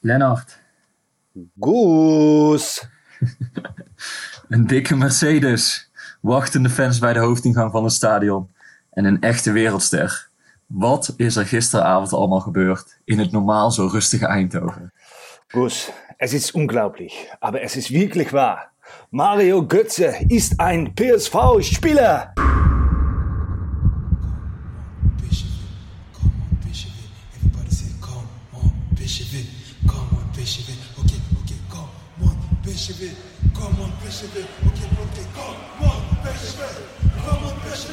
Lennart. Goes. een dikke Mercedes. Wachtende fans bij de hoofdingang van het stadion. En een echte wereldster. Wat is er gisteravond allemaal gebeurd in het normaal zo rustige Eindhoven? Gus, es ist unglaublich, aber es ist wirklich wahr. Mario Götze ist ein PSV-Spieler. PSV. Come on, PSV. Okay, okay, come on, PSV. Come on, PSV.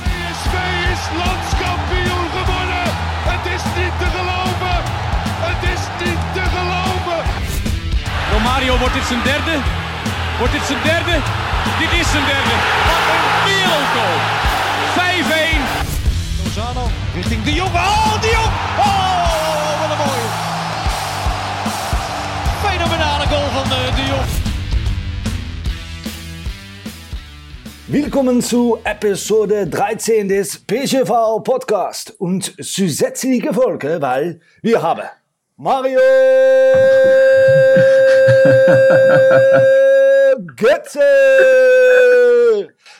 PSV is landskampioen gewonnen. Het is niet te geloven. Het is niet te geloven. Romario, wordt dit zijn derde? Wordt dit zijn derde? Dit is zijn derde. Wat een wereldgoal. 5-1. Richting De Jong. Oh, De Jong! Oh, wat een mooie. Fenomenale goal van uh, De Jong. Willkommen zu Episode 13 des PGV Podcast und zusätzliche Folge, weil wir haben Mario Götze.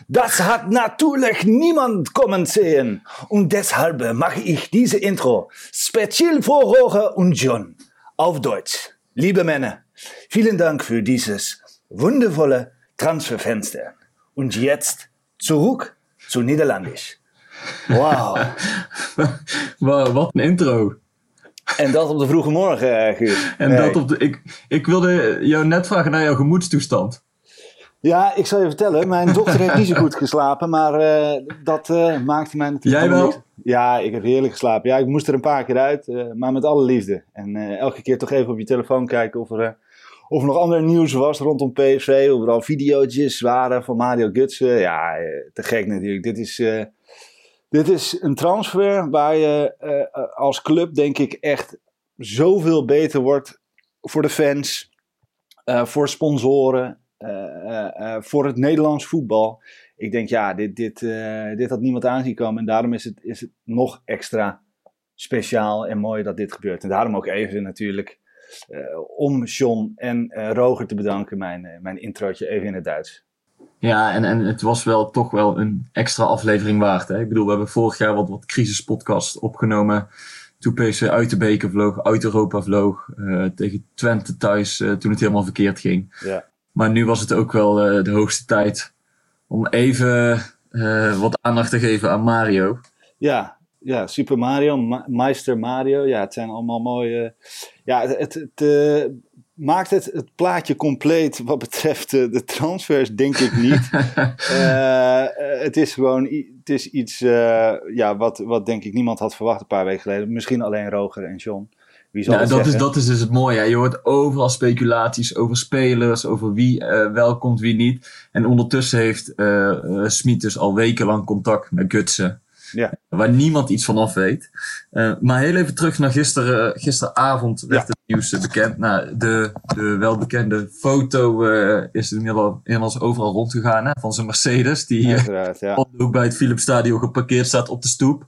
Das hat natürlich niemand kommen sehen. Und deshalb mache ich diese Intro speziell für Roger und John auf Deutsch. Liebe Männer, vielen Dank für dieses wundervolle Transferfenster. Und jetzt zurück zu Niederländisch. Wauw. Wow, wat een intro. En dat op de vroege morgen, uh, Guus. En Nee. dat op de, ik, ik wilde jou net vragen naar jouw gemoedstoestand. Ja, ik zal je vertellen. Mijn dochter heeft niet zo goed geslapen, maar eh, dat eh, maakte mij natuurlijk... Jij wel? Ja, ik heb heerlijk geslapen. Ja, ik moest er een paar keer uit, eh, maar met alle liefde. En elke keer toch even op je telefoon kijken of er, of er nog ander nieuws was rondom PSV. Of er al video's waren van Mario Gutsen. Ja, te gek natuurlijk. Dit is, dit is een transfer waar je als club denk ik echt zoveel beter wordt voor de fans, voor sponsoren, eh, eh, voor het Nederlands voetbal. Ik denk, ja, dit, dit, eh, dit had niemand aanzien komen. En daarom is het, is het nog extra speciaal en mooi dat dit gebeurt. En daarom ook even natuurlijk om John en Roger te bedanken, mijn, mijn introotje even in het Duits. Ja, en, en het was wel toch wel een extra aflevering waard. Hè? Ik bedoel, we hebben vorig jaar wat, wat crisispodcast opgenomen. Toen PSV uit de beker vloog, uit Europa vloog. tegen Twente thuis, toen het helemaal verkeerd ging. Ja. Maar nu was het ook wel eh, de hoogste tijd om even eh, wat aandacht te geven aan Mario. Ja, ja, Super Mario, Ma- Meister Mario. Ja, het zijn allemaal mooie. Ja, het, het, het, eh, maakt het, het plaatje compleet wat betreft de transfers, denk ik niet. Het is gewoon het is iets ja, wat, wat denk ik niemand had verwacht een paar weken geleden. Misschien alleen Roger en John. Wie zal het dat, is, dat is dus het mooie. hè. Je hoort overal speculaties over spelers, over wie eh, wel komt, wie niet. En ondertussen heeft eh, Smit dus al wekenlang contact met Gutsen. Ja. Waar niemand iets van af weet. Maar heel even terug naar gisteren. gisteravond werd Ja. het nieuws bekend. Nou, de, de welbekende foto eh, is inmiddels, overal rondgegaan hè, van zijn Mercedes. Die ja. hoek bij het Philipsstadion geparkeerd staat op de stoep.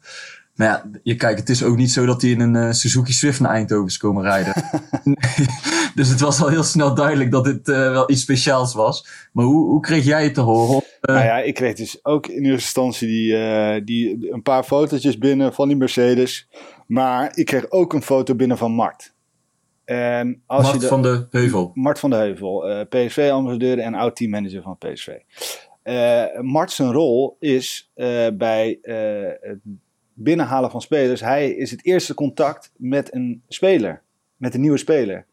Maar ja, je kijkt, het is ook niet zo dat hij in een eh, Suzuki Swift naar Eindhoven is komen rijden. dus het was al heel snel duidelijk dat dit eh, wel iets speciaals was. Maar hoe, hoe kreeg jij het te horen? Eh, Nou ja, ik kreeg dus ook in eerste instantie die, die, een paar fotootjes binnen van die Mercedes. Maar ik kreeg ook een foto binnen van Mart. En als Mart je de, van de Heuvel. Mart van de Heuvel, PSV-ambassadeur en oud-teammanager van PSV. Eh Mart zijn rol is bij het binnenhalen van spelers. Hij is het eerste contact met een speler, met een nieuwe speler.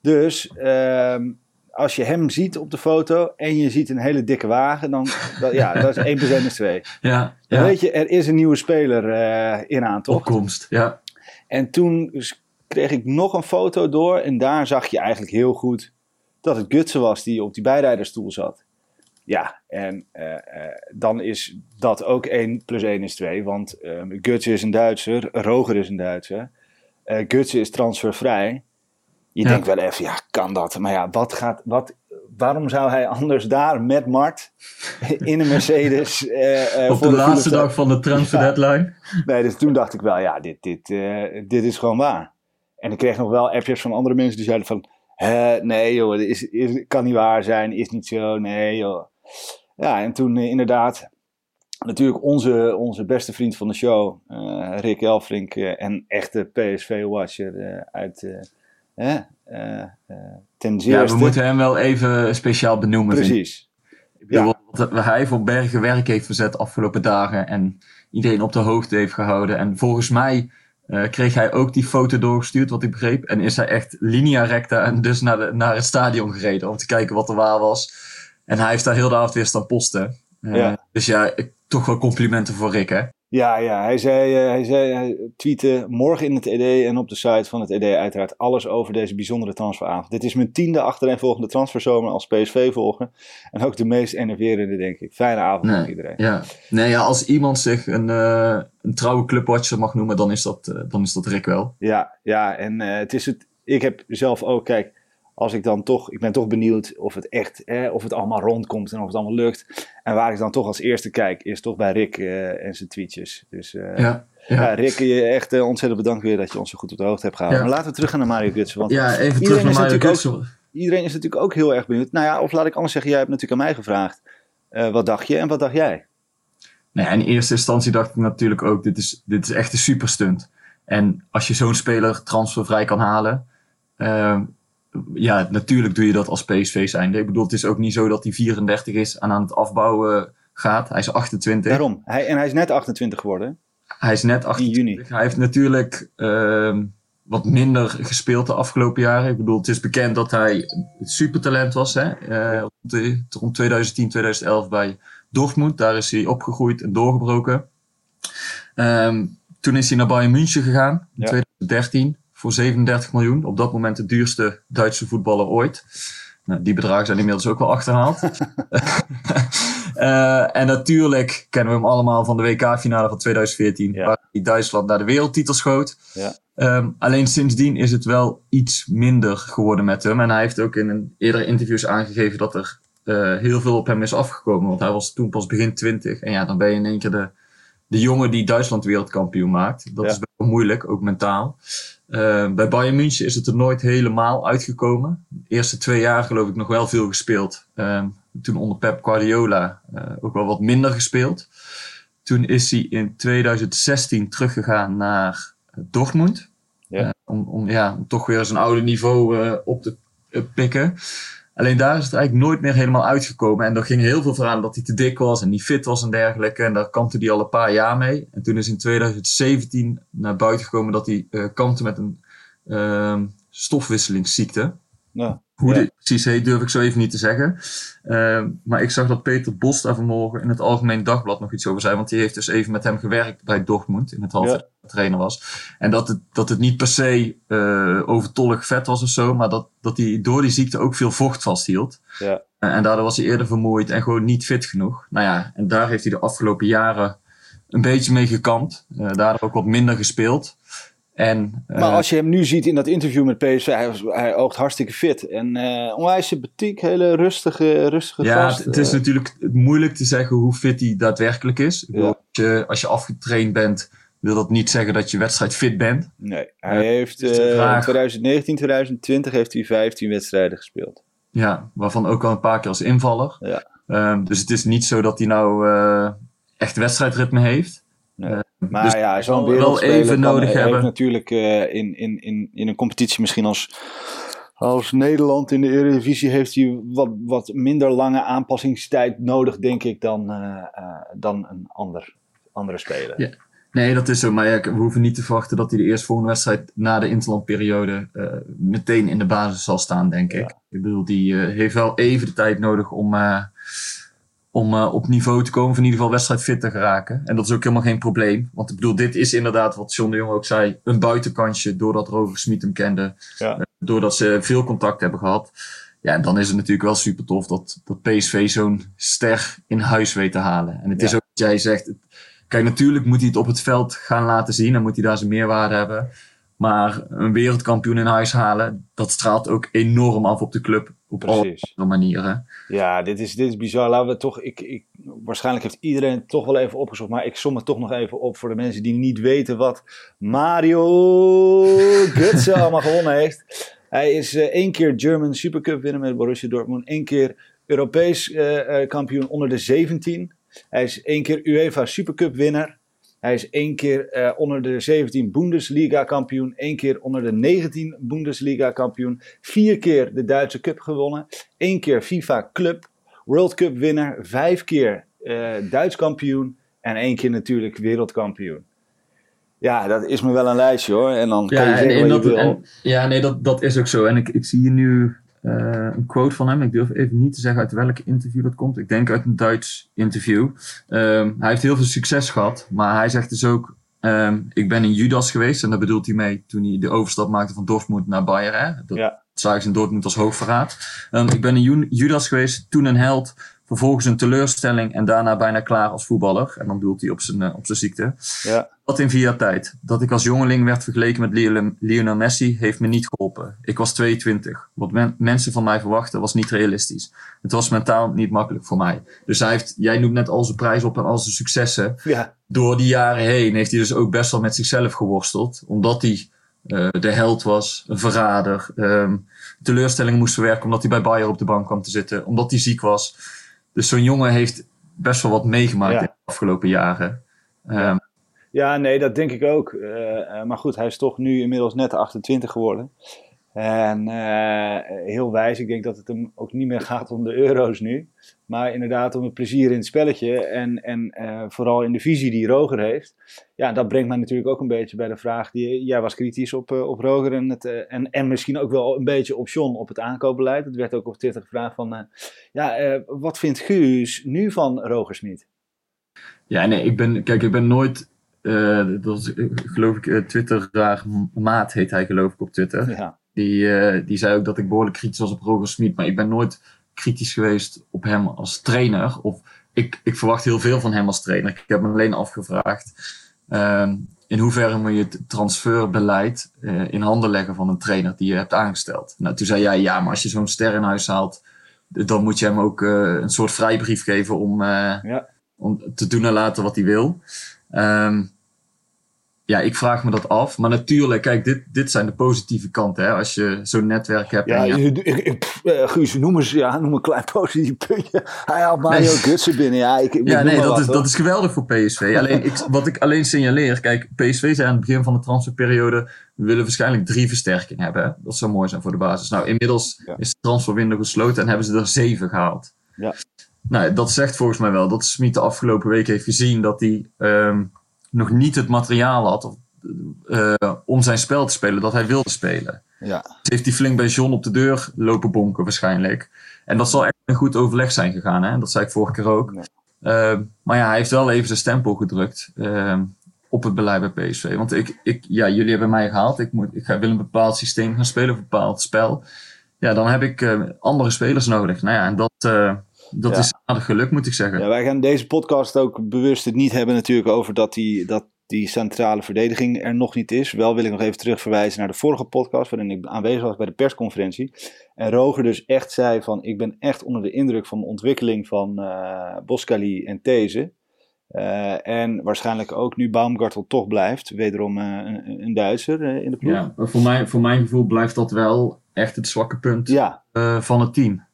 Dus ehm, als je hem ziet op de foto en je ziet een hele dikke wagen, dan dat, ja, dat is 1 plus 1 is 2. Ja, Dan ja. weet je, er is een nieuwe speler eh, in aantocht. opkomst. Ja. En toen kreeg ik nog een foto door en daar zag je eigenlijk heel goed dat het Gutsen was die op die bijrijderstoel zat. Ja, en eh, eh, dan is dat ook 1 plus 1 is 2, want Gutsen is een Duitser, Roger is een Duitser. Gutsen is transfervrij. Je Ja. denkt wel even, ja, kan dat? Maar ja, wat gaat, wat, waarom zou hij anders daar met Mart in een Mercedes... eh, Op de laatste dag van de transfer Ja. deadline. Nee, dus toen dacht ik wel, ja, dit, dit, dit is gewoon waar. En ik kreeg nog wel appjes van andere mensen die zeiden van... "Hè, nee joh, dit is, is, kan niet waar zijn, is niet zo, nee joh. Ja, en toen eh, inderdaad... Natuurlijk onze, onze beste vriend van de show, eh, Rick Elfrink, eh, en echte PSV-watcher uit ten Ja, zeerste. we moeten hem wel even speciaal benoemen. Precies. Ik bedoel, Ja. Wat hij voor bergen werk heeft verzet de afgelopen dagen. En iedereen op de hoogte heeft gehouden. En volgens mij kreeg hij ook die foto doorgestuurd, wat ik begreep. En is hij echt linea recta en dus naar, de, naar het stadion gereden. Om te kijken wat er waar was. En hij heeft daar heel de avond weer staan posten. Eh, Ja. Dus ja, ik, toch wel complimenten voor Rick, hè? Ja, ja hij, zei, eh, hij, zei, hij tweette morgen in het ED en op de site van het ED uiteraard alles over deze bijzondere transferavond. Dit is mijn tiende achtereenvolgende transferzomer als PSV-volger. En ook de meest enerverende, denk ik. Fijne avond Nee, voor iedereen. Ja. Nee, ja, als iemand zich een, eh, een trouwe clubwatcher mag noemen, dan is dat, dan is dat Rick wel. Ja, ja en het is het. Ik heb zelf ook, kijk, als ik dan toch, ik ben toch benieuwd of het echt, eh, of het allemaal rondkomt en of het allemaal lukt. En waar ik dan toch als eerste kijk, is toch bij Rick eh, en zijn tweetjes. Dus eh, ja. Ja, Rick, je echt eh, ontzettend bedankt weer dat je ons zo goed op de hoogte hebt gehouden. Ja. Maar laten we terug gaan naar Mario Götze, want ja even Iedereen terug naar is Mario natuurlijk Götze. iedereen is natuurlijk ook heel erg benieuwd. Nou ja, of laat ik anders zeggen, jij hebt natuurlijk aan mij gevraagd. wat dacht je en wat dacht jij? Nou ja, in eerste instantie dacht ik natuurlijk ook, dit is, dit is echt een superstunt. En als je zo'n speler transfervrij kan halen, ehm, ja, natuurlijk doe je dat als PSV zijnde. Ik bedoel, het is ook niet zo dat hij 34 is en aan het afbouwen gaat. Hij is 28. Daarom. Hij, en hij is net 28 geworden. Hij is net 28. juni. Hij heeft natuurlijk ehm, wat minder gespeeld de afgelopen jaren. Ik bedoel, het is bekend dat hij supertalent was. Hè? Eh, rond de- rond 2010, 2011 bij Dortmund. Daar is hij opgegroeid en doorgebroken. Ehm, toen is hij naar Bayern München gegaan in Ja. 2013 voor 37 miljoen. Op dat moment de duurste Duitse voetballer ooit. Nou, die bedragen zijn inmiddels ook wel achterhaald. Eh, en natuurlijk kennen we hem allemaal van de WK-finale van 2014, Ja. waar hij Duitsland naar de wereldtitel schoot. Ja. Ehm, alleen sindsdien is het wel iets minder geworden met hem. En hij heeft ook in een eerdere interviews aangegeven dat er eh, heel veel op hem is afgekomen. Want hij was toen pas begin 20. En ja, dan ben je in één keer de, de jongen die Duitsland wereldkampioen maakt. Dat Ja. is wel moeilijk, ook mentaal. Eh, bij Bayern München is het er nooit helemaal uitgekomen. De eerste twee jaar geloof ik nog wel veel gespeeld. Ehm, toen onder Pep Guardiola eh, ook wel wat minder gespeeld. Toen is hij in 2016 teruggegaan naar eh, Dortmund. Ja. Om, om, ja, om toch weer zijn oude niveau op te pikken. Alleen daar is het eigenlijk nooit meer helemaal uitgekomen. En er ging heel veel verhalen dat hij te dik was en niet fit was en dergelijke. En daar kampte hij al een paar jaar mee. En toen is in 2017 naar buiten gekomen dat hij eh kampte met een ehm, stofwisselingsziekte. Nou, Hoe Ja. precies heet, durf ik zo even niet te zeggen. Ehm, maar ik zag dat Peter Bos daar vanmorgen in het Algemeen Dagblad nog iets over zei. Want die heeft dus even met hem gewerkt bij Dortmund in het half Ja. trainer was. En dat het, dat het niet per se eh, overtollig vet was of zo. Maar dat, dat hij door die ziekte ook veel vocht vasthield. ja. En, en daardoor was hij eerder vermoeid en gewoon niet fit genoeg. Nou ja, en daar heeft hij de afgelopen jaren een beetje mee gekampt. Eh daardoor ook wat minder gespeeld. En, eh, Maar als je hem nu ziet in dat interview met PSV, hij, was, hij oogt hartstikke fit. En eh onwijs sympathiek, hele rustige, rustige Ja, gast. het, is Eh, natuurlijk moeilijk te zeggen hoe fit hij daadwerkelijk is. Ik bedoel, Ja. als, je, als je afgetraind bent, wil dat niet zeggen dat je wedstrijd fit bent. nee, hij heeft de eh, vraag. 2019, 2020 heeft hij 15 wedstrijden gespeeld. Ja, waarvan ook al een paar keer als invaller. Ja. Ehm, dus het is niet zo dat hij nou eh, echt wedstrijdritme heeft. Nee. Maar dus ja, zo'n wel- wel wereldspeler even kan- nodig heeft hebben. natuurlijk eh, in, in, in, in een competitie misschien als, als Nederland in de Eredivisie heeft hij wat, wat minder lange aanpassingstijd nodig, denk ik, dan, eh, eh, dan een ander, andere speler. Ja. Nee, dat is zo. Maar ja, we hoeven niet te verwachten dat hij de eerstvolgende wedstrijd na de interlandperiode eh meteen in de basis zal staan, denk ik. Ik bedoel, die heeft wel even de tijd nodig om, om eh, op niveau te komen, of in ieder geval wedstrijdfit te geraken. En dat is ook helemaal geen probleem. Want ik bedoel, dit is inderdaad, wat John de Jong ook zei, een buitenkansje, doordat Roger Smit hem kende. Ja. Eh, doordat ze veel contact hebben gehad. Ja, en dan is het natuurlijk wel super tof dat, dat PSV zo'n ster in huis weet te halen. En het is ook wat jij zegt. het- Kijk, natuurlijk moet hij het op het veld gaan laten zien en moet hij daar zijn meerwaarde hebben. Maar een wereldkampioen in huis halen, dat straalt ook enorm af op de club. Op Precies. alle manieren. Ja, dit is, dit is bizar. Laten we toch, ik, ik, waarschijnlijk heeft iedereen het toch wel even opgezocht, maar ik som het toch nog even op voor de mensen die niet weten wat Mario Götze allemaal gewonnen heeft. Hij is eh, één keer German Supercup winnaar met Borussia Dortmund, één keer Europees eh, eh, kampioen onder de 17. Hij is één keer UEFA Supercup winnaar. Hij is één keer eh, onder de 17 Bundesliga kampioen, één keer onder de 19 Bundesliga kampioen, vier keer de Duitse Cup gewonnen, één keer FIFA Club World Cup winnaar, vijf keer eh, Duits kampioen en één keer natuurlijk wereldkampioen. Ja, dat is me wel een lijstje hoor. En dan kan je Ja, en, zeggen en wat je dat, wil. en- ja nee, dat, dat is ook zo. En ik, ik zie hier nu eh, een quote van hem. Ik durf even niet te zeggen uit welk interview dat komt. Ik denk uit een Duits interview. Ehm, hij heeft heel veel succes gehad. Maar hij zegt dus ook... ehm, ik ben in Judas geweest. En daar bedoelt hij mee toen hij de overstap maakte van Dortmund naar Bayern. Hè? Dat Ja. zagen ze in Dortmund als hoogverraad. Ehm, ik ben in Ju- Judas geweest. Toen een held. Vervolgens een teleurstelling. En daarna bijna klaar als voetballer. En dan bedoelt hij op zijn, eh, op zijn ziekte. Ja, Dat in vier jaar tijd. Dat ik als jongeling werd vergeleken met Lionel- Messi heeft me niet geholpen. Ik was 22. Wat men- mensen van mij verwachten was niet realistisch. Het was mentaal niet makkelijk voor mij. Dus hij heeft, jij noemt net al zijn prijs op en al zijn successen. ja, Door die jaren heen heeft hij dus ook best wel met zichzelf geworsteld. Omdat hij eh, de held was, een verrader. ehm teleurstellingen moest verwerken omdat hij bij Bayern op de bank kwam te zitten. Omdat hij ziek was. Dus zo'n jongen heeft best wel wat meegemaakt Ja. in de afgelopen jaren. Ehm, ja, nee, dat denk ik ook. Eh, eh, maar goed, hij is toch nu inmiddels net 28 geworden. En eh, heel wijs, ik denk dat het hem ook niet meer gaat om de euro's nu. Maar inderdaad om het plezier in het spelletje. En, en eh, vooral in de visie die Roger heeft. Ja, dat brengt mij natuurlijk ook een beetje bij de vraag. Die, jij was kritisch op, eh, op Roger en, het, en, en misschien ook wel een beetje op John op het aankoopbeleid. Het werd ook op Twitter gevraagd van... ja, wat vindt Guus nu van Roger Smit? Ja, nee, ik ben, kijk, ik ben nooit, dat geloof ik, eh, Twitter raar maat heet hij geloof ik op Twitter. Ja, Die, eh, die zei ook dat ik behoorlijk kritisch was op Roger Smit, maar ik ben nooit kritisch geweest op hem als trainer. Of ik, ik verwacht heel veel van hem als trainer. Ik heb me alleen afgevraagd ehm, in hoeverre moet je het transferbeleid eh, in handen leggen van een trainer die je hebt aangesteld. Nou, toen zei jij, ja, maar als je zo'n ster in huis haalt, dan moet je hem ook eh, een soort vrijbrief geven om, ja. om te doen en laten wat hij wil. Ehm, ja, ik vraag me dat af. Maar natuurlijk, kijk, dit, dit zijn de positieve kanten. Hè? Als je zo'n netwerk hebt. Ja, je- ik, ik, eh, Guus, noem eens ja, noem een klein positief puntje. Hij haalt Mario Nee. Götze binnen. Ja, ik, ja, nee, dat wat, is, hoor. dat is geweldig voor PSV. Alleen, ik, wat ik alleen signaleer, kijk, PSV zei aan het begin van de transferperiode, we willen waarschijnlijk drie versterkingen hebben. Hè? Dat zou mooi zijn voor de basis. Nou, inmiddels Ja. is de transferwindow gesloten en hebben ze er zeven gehaald. Ja. Nou, dat zegt volgens mij wel dat Smit de afgelopen week heeft gezien dat hij ehm, nog niet het materiaal had of, eh, om zijn spel te spelen dat hij wilde spelen. Ja, Dus heeft hij flink bij John op de deur lopen bonken waarschijnlijk. En dat zal echt een goed overleg zijn gegaan. Hè? Dat zei ik vorige keer ook. Ja. Ehm, maar ja, hij heeft wel even zijn stempel gedrukt ehm, op het beleid bij PSV. Want ik, ik, ja, jullie hebben mij gehaald. Ik, moet, ik ga, wil een bepaald systeem gaan spelen, een bepaald spel. Ja, dan heb ik eh, andere spelers nodig. Nou ja, en dat, eh, dat Ja. is aardig geluk, moet ik zeggen. ja, wij gaan deze podcast ook bewust het niet hebben natuurlijk over dat die, dat die centrale verdediging er nog niet is. Wel wil ik nog even terugverwijzen naar de vorige podcast waarin ik aanwezig was bij de persconferentie. En Roger dus echt zei van ik ben echt onder de indruk van de ontwikkeling van eh Boskali en These. Eh, en waarschijnlijk ook nu Baumgartel toch blijft. Wederom eh, een, een Duitser in de ploeg. Ja, voor, mij, voor mijn gevoel blijft dat wel echt het zwakke punt ja van het team.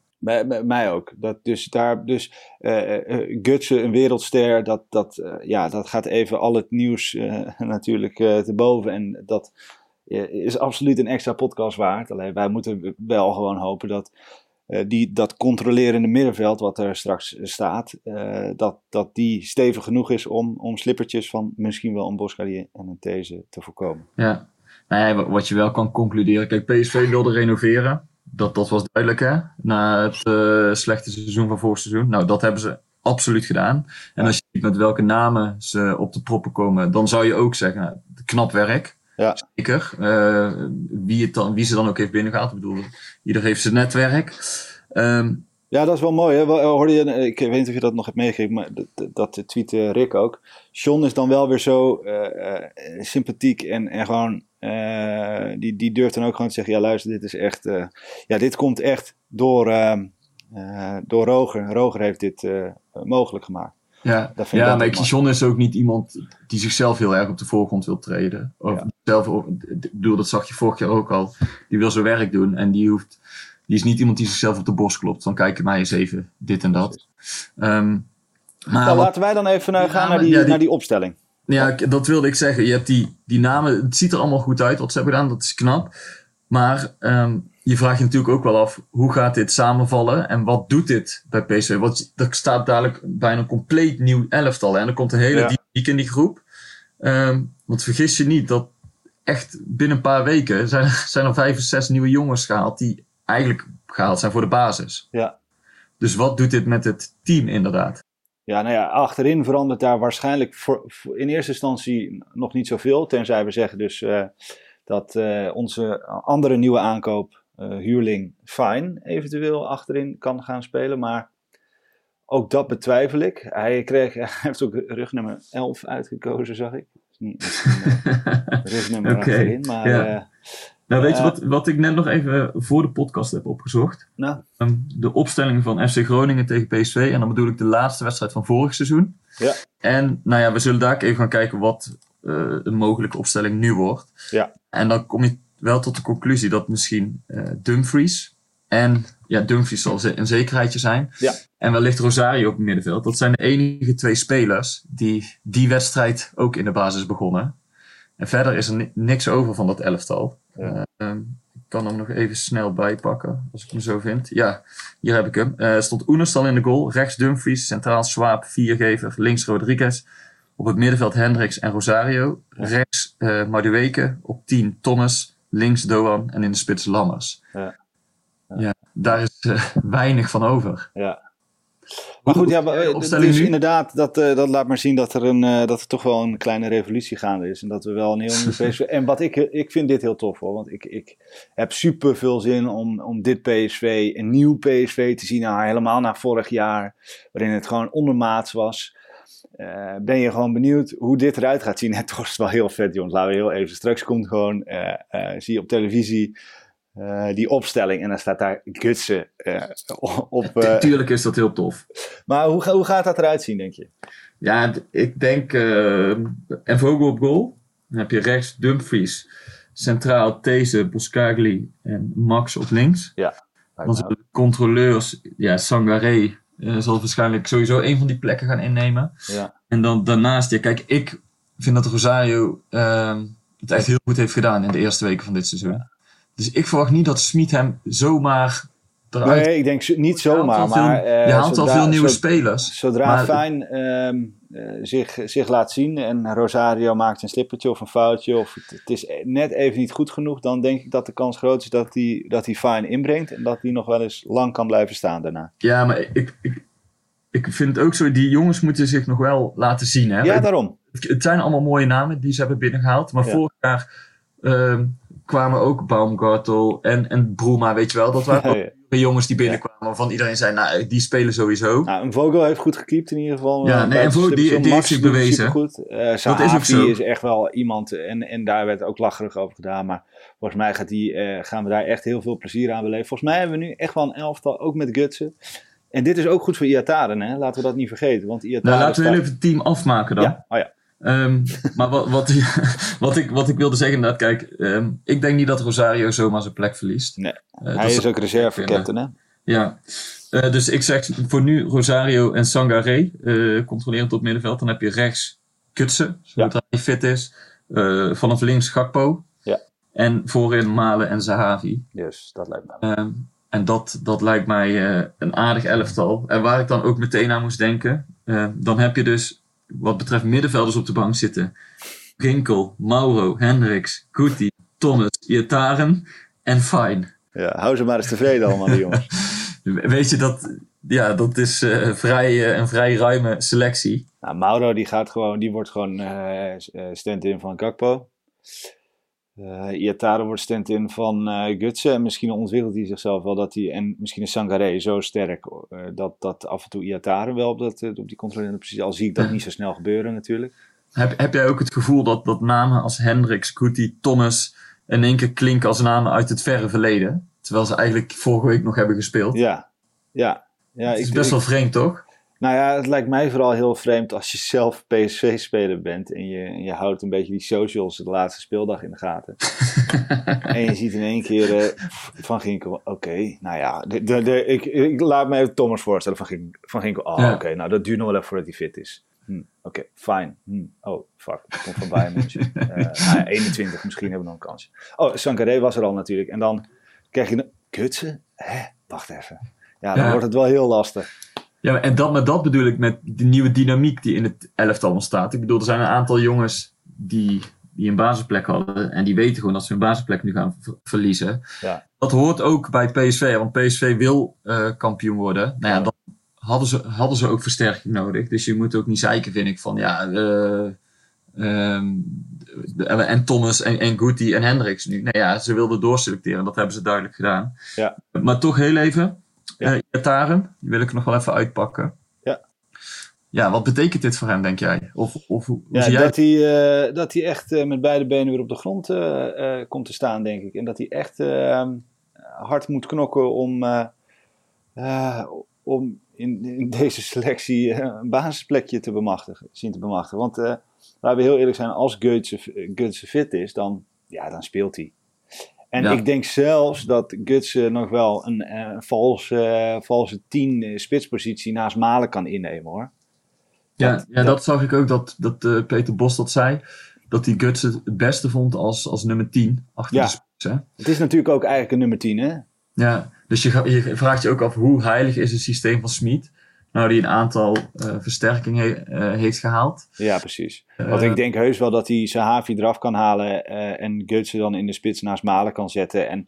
Mij ook. Dat dus daar, dus eh eh, Gutsen, een wereldster, dat, dat, eh, ja, dat gaat even al het nieuws eh, natuurlijk eh, te boven. En dat eh, is absoluut een extra podcast waard. Alleen wij moeten wel gewoon hopen dat eh, die, dat controlerende middenveld wat er straks staat, eh, dat, dat die stevig genoeg is om, om slippertjes van misschien wel een Boskali en een These te voorkomen. Ja. Nou ja, wa- wat je wel kan concluderen. Kijk, PSV wilde renoveren. Dat, dat was duidelijk, hè? Na het eh, slechte seizoen van vorig seizoen. Nou, dat hebben ze absoluut gedaan. En Ja. als je ziet met welke namen ze op de proppen komen, dan zou je ook zeggen, nou, knap werk. Ja. Zeker. Eh, wie, het dan, wie ze dan ook heeft binnengehaald. Ik bedoel, ieder heeft zijn netwerk. Ehm, Ja, dat is wel mooi. Hè? Hoorde je, ik weet niet of je dat nog hebt meegegeven, maar dat, dat tweette Rick ook. John is dan wel weer zo eh, sympathiek en, en gewoon eh, die, die durft dan ook gewoon te zeggen: ja, luister, dit is echt. eh, ja, dit komt echt door, ehm, eh, door Roger. Roger heeft dit mogelijk gemaakt. Ja, Dat vind ik ja maar mooi. John is ook niet iemand die zichzelf heel erg op de voorgrond wil treden. Of Ja. zelf, ik bedoel, dat zag je vorig jaar ook al. Die wil zijn werk doen en die hoeft, die is niet iemand die zichzelf op de borst klopt. Van kijk mij eens even dit en dat. Ehm, maar Nou, wat- laten wij dan even Ja, gaan maar- naar die, ja, die- naar die opstelling. Ja, dat wilde ik zeggen. Je hebt die, die namen, het ziet er allemaal goed uit wat ze hebben gedaan, dat is knap. Maar ehm, je vraagt je natuurlijk ook wel af, hoe gaat dit samenvallen en wat doet dit bij PSV? Want er staat dadelijk bijna een compleet nieuw elftal en er komt een hele Ja. dynamiek in die groep. Ehm, want vergis je niet dat echt binnen een paar weken zijn er, zijn er vijf of zes nieuwe jongens gehaald die eigenlijk gehaald zijn voor de basis. Ja. Dus wat doet dit met het team inderdaad? Ja, nou ja, achterin verandert daar waarschijnlijk voor, voor- in eerste instantie nog niet zoveel. Tenzij we zeggen dus eh, dat eh, onze andere nieuwe aankoop, eh, huurling Fine, eventueel achterin kan gaan spelen. Maar ook dat betwijfel ik. Hij, kreeg, hij heeft ook rugnummer 11 uitgekozen, zag ik. Niet eh, rugnummer achterin, maar ja. Nou, weet je wat, wat ik net nog even voor de podcast heb opgezocht? nou, Ehm, de opstelling van FC Groningen tegen PSV. En dan bedoel ik de laatste wedstrijd van vorig seizoen. Ja. En nou ja, we zullen daar even gaan kijken wat eh een mogelijke opstelling nu wordt. Ja. En dan kom je wel tot de conclusie dat misschien eh, Dumfries en ja, Dumfries zal een zekerheidje zijn. Ja. En wellicht Rosario op het middenveld. Dat zijn de enige twee spelers die die wedstrijd ook in de basis begonnen. En verder is er ni- niks over van dat elftal. Ja. Ehm, ik kan hem nog even snel bijpakken, als ik hem zo vind. Ja, hier heb ik hem. Eh stond Oenerstal in de goal. Rechts Dumfries, centraal Swaap, viergever. Links Rodriguez. Op het middenveld Hendricks en Rosario. Rechts eh Madueke. Op 10 Thomas. Links Doan en in de spits Lammers. Ja. Ja, daar is eh, weinig van over. Ja. Maar goed, ja, eh, opstelling dus nu? inderdaad, dat, eh, dat laat maar zien dat er, een, eh, dat er toch wel een kleine revolutie gaande is. En dat we wel een heel nieuw PSV... En wat ik, ik vind dit heel tof hoor, want ik, ik heb super veel zin om, om dit PSV, een nieuw PSV te zien. Nou, helemaal na vorig jaar, waarin het gewoon ondermaats was. Eh, ben je gewoon benieuwd hoe dit eruit gaat zien. Het wel heel vet, jongens. Laten we heel even. Straks komt gewoon, eh, eh, zie je op televisie eh, die opstelling. En dan staat daar Gutsen eh, op. eh, Tuurlijk is dat heel tof. maar hoe, hoe gaat dat eruit zien, denk je? Ja, ik denk. en Vogel op goal. Dan heb je rechts Dumfries. Centraal These, Boscagli en Max op links. Dan zullen de controleurs, ja, Sangaré zal waarschijnlijk sowieso een van die plekken gaan innemen. Ja. En dan daarnaast, ja, kijk, ik vind dat Rosario ehm, het echt heel goed heeft gedaan in de eerste weken van dit seizoen. Dus ik verwacht niet dat Smit hem zomaar eruit Nee, ik denk niet Je haalt zomaar, al veel- maar... eh, je haalt al veel nieuwe spelers. Zodra Maar- Fijn ehm, eh, zich, zich laat zien en Rosario maakt een slippertje of een foutje... of het, het is net even niet goed genoeg... dan denk ik dat de kans groot is dat hij dat hij Fijn inbrengt... en dat hij nog wel eens lang kan blijven staan daarna. Ja, maar ik, ik, ik vind het ook zo, die jongens moeten zich nog wel laten zien. Hè? Ja, daarom. het zijn allemaal mooie namen die ze hebben binnengehaald. Maar Ja. vorig jaar ehm, kwamen ook Baumgartel en, en Bruma, weet je wel. Dat waren ook Ja, ja. de jongens die binnenkwamen waarvan iedereen zei, nou, die spelen sowieso. Nou, Vogel heeft goed gekiept in ieder geval. Ja, Eh, nee, en Vogel, die- die heeft zich bewezen. supergoed. Eh ook Sahavi zo. is echt wel iemand, en, en daar werd ook lacherig over gedaan. Maar volgens mij gaat die, eh, gaan we daar echt heel veel plezier aan beleven. Volgens mij hebben we nu echt wel een elftal, ook met Gutsen. En dit is ook goed voor Iataren, hè? laten we dat niet vergeten. Want Iataren Nou, laten we staat- even het team afmaken dan. Ja, oh ja. Ehm, maar wat, wat, wat, ik, wat ik wilde zeggen inderdaad, kijk, ehm, ik denk niet dat Rosario zomaar zijn plek verliest. Nee, Eh, Hij is ook reserve-captain, hè? Ja, Eh, dus ik zeg voor nu Rosario en Sangaré eh controlerend op middenveld. Dan heb je rechts Kutsen, zodra hij fit is. Vanaf links Gakpo. Ja. En voorin Malen en Zahavi. Dus dat lijkt me. Ehm, en dat, dat lijkt mij een aardig elftal. En waar ik dan ook meteen aan moest denken. dan heb je dus wat betreft middenvelders op de bank zitten. Rinkel, Mauro, Hendricks, Guti, Thomas, Iataren en Fine. Ja, hou ze maar eens tevreden allemaal, die jongens. Weet je, dat, ja, dat is eh, vrij, eh, een vrij ruime selectie. Nou, Mauro die gaat gewoon, die wordt gewoon eh, stand-in van Gakpo. Eh Iatare wordt stand-in van eh Gutsen. En misschien ontwikkelt hij zichzelf wel dat hij, en misschien is Sangaré zo sterk, eh, dat, dat af en toe Iatare wel op, dat, op die controlerende positie, al zie ik dat niet zo snel gebeuren natuurlijk. heb, heb jij ook het gevoel dat, dat namen als Hendricks, Kuti, Thomas in één keer klinken als namen uit het verre verleden? Terwijl ze eigenlijk vorige week nog hebben gespeeld. Ja, ja. ja het is ik- best ik- wel vreemd, toch? Nou ja, het lijkt mij vooral heel vreemd als je zelf PSV-speler bent en je, en je houdt een beetje die socials de laatste speeldag in de gaten. en je ziet in één keer eh, Van Ginkel, oké, nou ja, de, de, de- ik, ik laat me even Thomas voorstellen. Van Ginkel, van Ginkel oh Ja. oké, nou dat duurt nog wel even voordat hij fit is. Hm, oké, fine. Hm, oh, fuck, komt van Bayern München. Nou ja, 21, misschien hebben we nog een kansje. Oh, Sankaré was er al natuurlijk. En dan krijg je een kutsen. Hè, wacht even. Ja, dan Ja. wordt het wel heel lastig. Ja, en dat, maar dat bedoel ik met de nieuwe dynamiek die in het elftal ontstaat. Ik bedoel, er zijn een aantal jongens die, die een basisplek hadden. En die weten gewoon dat ze hun basisplek nu gaan ver- verliezen. Ja. Dat hoort ook bij PSV, want PSV wil eh, kampioen worden. Nou ja, dan hadden ze, hadden ze ook versterking nodig. Dus je moet ook niet zeiken, vind ik, van ja... eh, ehm, de- en Thomas en, en Guti en Hendricks nu. Nou ja, ze wilden doorselecteren. Dat hebben ze duidelijk gedaan. Ja. Maar toch heel even. Ja. Iataren, die wil ik nog wel even uitpakken. Ja. Ja, wat betekent dit voor hem, denk jij? Of, of hoe Ja, zie jij dat hij, eh, dat hij echt eh, met beide benen weer op de grond komt te staan, denk ik. En dat hij echt eh, hard moet knokken om, om in, in deze selectie een basisplekje te bemachtigen, zien te bemachtigen. Want laten we heel eerlijk zijn, als Götze fit is, dan, ja, dan speelt hij. En Ja. ik denk zelfs dat Götze nog wel een, eh, valse, eh, valse 10 eh, spitspositie naast Malen kan innemen hoor. Ja, Dat- ja dat- dat, zag ik ook, dat, dat Peter Bos dat zei. Dat hij Guts het beste vond als, als nummer 10 achter Ja. de spits. Hè? Het is natuurlijk ook eigenlijk een nummer 10 hè. Ja, dus je, je vraagt je ook af hoe heilig is het systeem van Smit. Nou, die een aantal eh, versterkingen eh, heeft gehaald. Ja, precies. Eh, Want ik denk heus wel dat hij Sahavi eraf kan halen en Götze dan in de spits naast Malen kan zetten. En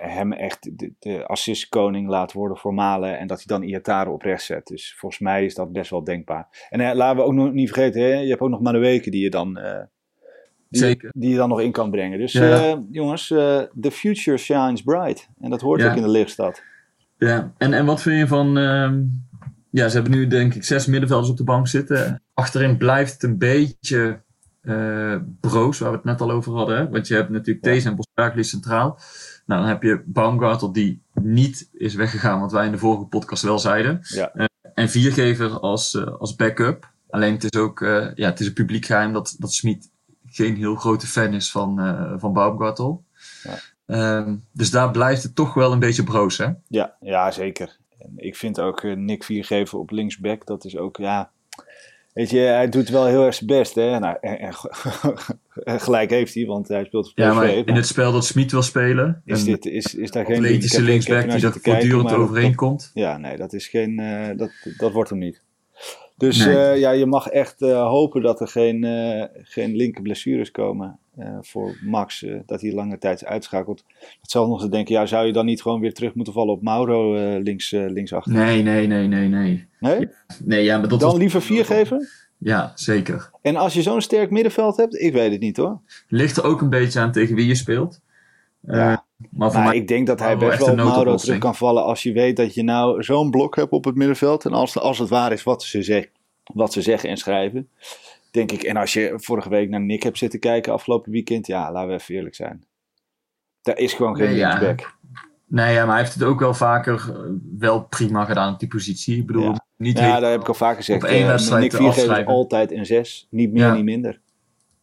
hem echt de, de assistkoning laat worden voor Malen. En dat hij dan Iatare op rechts zet. Dus volgens mij is dat best wel denkbaar. En laten we ook nog niet vergeten, hè, je hebt ook nog Manueke die je dan... die, Zeker. die je dan nog in kan brengen. Dus Ja. jongens, the future shines bright. En dat hoort Ja. ook in de lichtstad. Ja, en, en wat vind je van... ehm, ja, ze hebben nu denk ik zes middenvelders op de bank zitten. Achterin blijft het een beetje eh broos, waar we het net al over hadden. Hè? Want je hebt natuurlijk Ja. deze en Bosbergli centraal. Nou, dan heb je Baumgartel die niet is weggegaan, wat wij in de vorige podcast wel zeiden. Ja. Eh, en Viergever als, eh, als backup. Alleen het is ook ja, het is een publiek geheim dat, dat Smit geen heel grote fan is van, van Baumgartel. Ja. Ehm, dus daar blijft het toch wel een beetje broos, hè? Ja, ja zeker. En ik vind ook eh, Nick Viergever op linksback, dat is ook, ja... Weet je, hij doet wel heel erg zijn best, hè. Nou, en, en en gelijk heeft hij, want hij speelt Ja, maar in het spel dat Smit wil spelen, is, dit, is, is daar geen... atletische linksback die kijken, voortdurend maar overheen dat- komt. Ja, nee, dat is geen... eh, dat, dat wordt hem niet. Dus Nee. eh, ja, je mag echt eh, hopen dat er geen, eh, geen linker blessures komen voor Max. dat hij lange tijd. Dat zal nog eens denken, ja, zou je dan niet gewoon weer terug moeten vallen op Mauro links, linksachter? Nee, nee, nee, nee, nee. Nee? Nee, ja, maar dat Dan was... liever vier geven? Ja, zeker. En als je zo'n sterk middenveld hebt, ik weet het niet hoor. Ligt er ook een beetje aan tegen wie je speelt. Ja. Maar ik denk dat hij best wel op Mauro terug kan vallen als je weet dat je nou zo'n blok hebt op het middenveld. En als, als het waar is wat ze, zeg, wat ze zeggen en schrijven, denk ik. En als je vorige week naar Nick hebt zitten kijken afgelopen weekend, ja, laten we even eerlijk zijn. Daar is gewoon geen Nee, ja. Nee, ja, maar hij heeft het ook wel vaker eh, wel prima gedaan op die positie. Ik bedoel, Ja. niet Ja, dat heb ik al vaker gezegd. op één Eh, wedstrijd Nick Viergever altijd een zes. Niet meer, Ja. niet minder.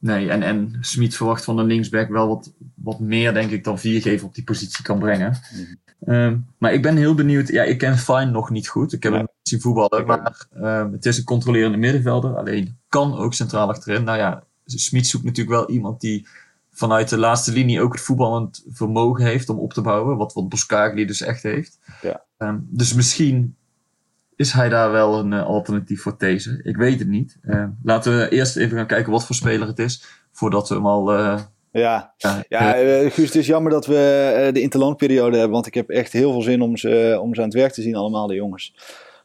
Nee, en, en Smit verwacht van de linksback wel wat, wat meer, denk ik, dan Viergever op die positie kan brengen. Mhm. Ehm, maar ik ben heel benieuwd. Ja, ik ken Fine nog niet goed. Ik heb Nee. hem niet zien voetballen. Maar ehm, het is een controlerende middenvelder. Alleen kan ook centraal achterin. Nou ja, Smit zoekt natuurlijk wel iemand die vanuit de laatste linie ook het voetballend vermogen heeft om op te bouwen. Wat, wat Boskagli dus echt heeft. Ja. Ehm, dus misschien is hij daar wel een eh, alternatief voor deze. Ik weet het niet. Ehm, laten we eerst even gaan kijken wat voor speler het is. Voordat we hem al... eh, Ja, ja, eh, eh, Guus, het is jammer dat we eh, de interlandperiode hebben. Want ik heb echt heel veel zin om ze, om ze aan het werk te zien, allemaal de jongens.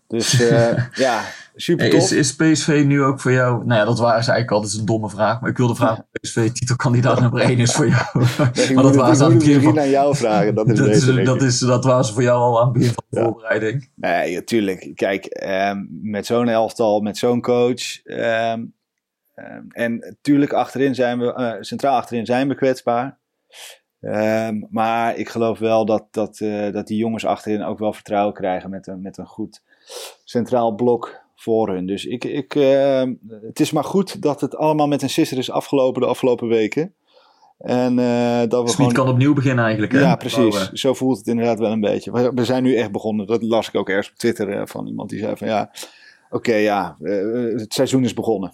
Dus eh, ja, super tof. is, is PSV nu ook voor jou... Nou ja, dat waren ze eigenlijk altijd een domme vraag. Maar ik wilde vragen of PSV titelkandidaat nummer 1 is voor jou. Nee, maar dat waren ze aan het begin van... aan jou vragen. Dat is Dat, is, beter, dat, ik. is, dat waren ze voor jou al aan het begin van de Ja. voorbereiding. Nee, natuurlijk. Kijk, ehm, met zo'n elftal, met zo'n coach. ehm, Ehm, en natuurlijk achterin zijn we, eh, centraal achterin zijn we kwetsbaar. Maar ik geloof wel dat, dat, eh, dat die jongens achterin ook wel vertrouwen krijgen met een, met een goed centraal blok voor hun. Dus ik, ik, ehm, het is maar goed dat het allemaal met een sisser is afgelopen de afgelopen weken. En eh, dat we gewoon... kan opnieuw beginnen eigenlijk. Hè? Ja, precies. Bouwen. Zo voelt het inderdaad wel een beetje. We, we zijn nu echt begonnen. Dat las ik ook ergens op Twitter eh, van iemand die zei van ja, oké ja, eh, het seizoen is begonnen.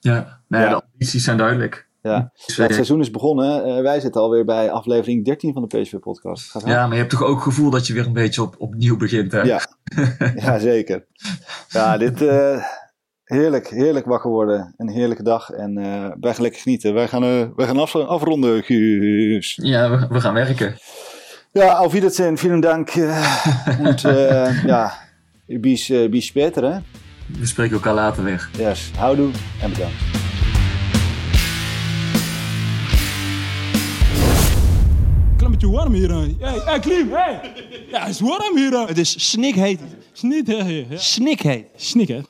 Ja, nee, Ja. de ambities zijn duidelijk. Ja. Dus, Ja, het eh, seizoen is begonnen. Eh, wij zitten alweer bij aflevering 13 van de PSV-podcast. Ja, maar je hebt toch ook het gevoel dat je weer een beetje op, opnieuw begint, hè? Ja. ja, zeker. Ja, dit eh, heerlijk, heerlijk wakker worden. Een heerlijke dag. En eh, wij gaan lekker genieten. Wij gaan, eh, wij gaan af, afronden, Guus. Ja, we, we gaan werken. Ja, auf Wiedersehen. Vielen Dank. und, eh, ja, bis, bis später, hè. We spreken elkaar later weer. Yes, houdoe en bedankt. Klimmetje warm hier. Hey, hey, Klim, hey. Ja, het is warm hier. Het is snikheet. Snit, hè. hè. Snikheet. Snik, hè.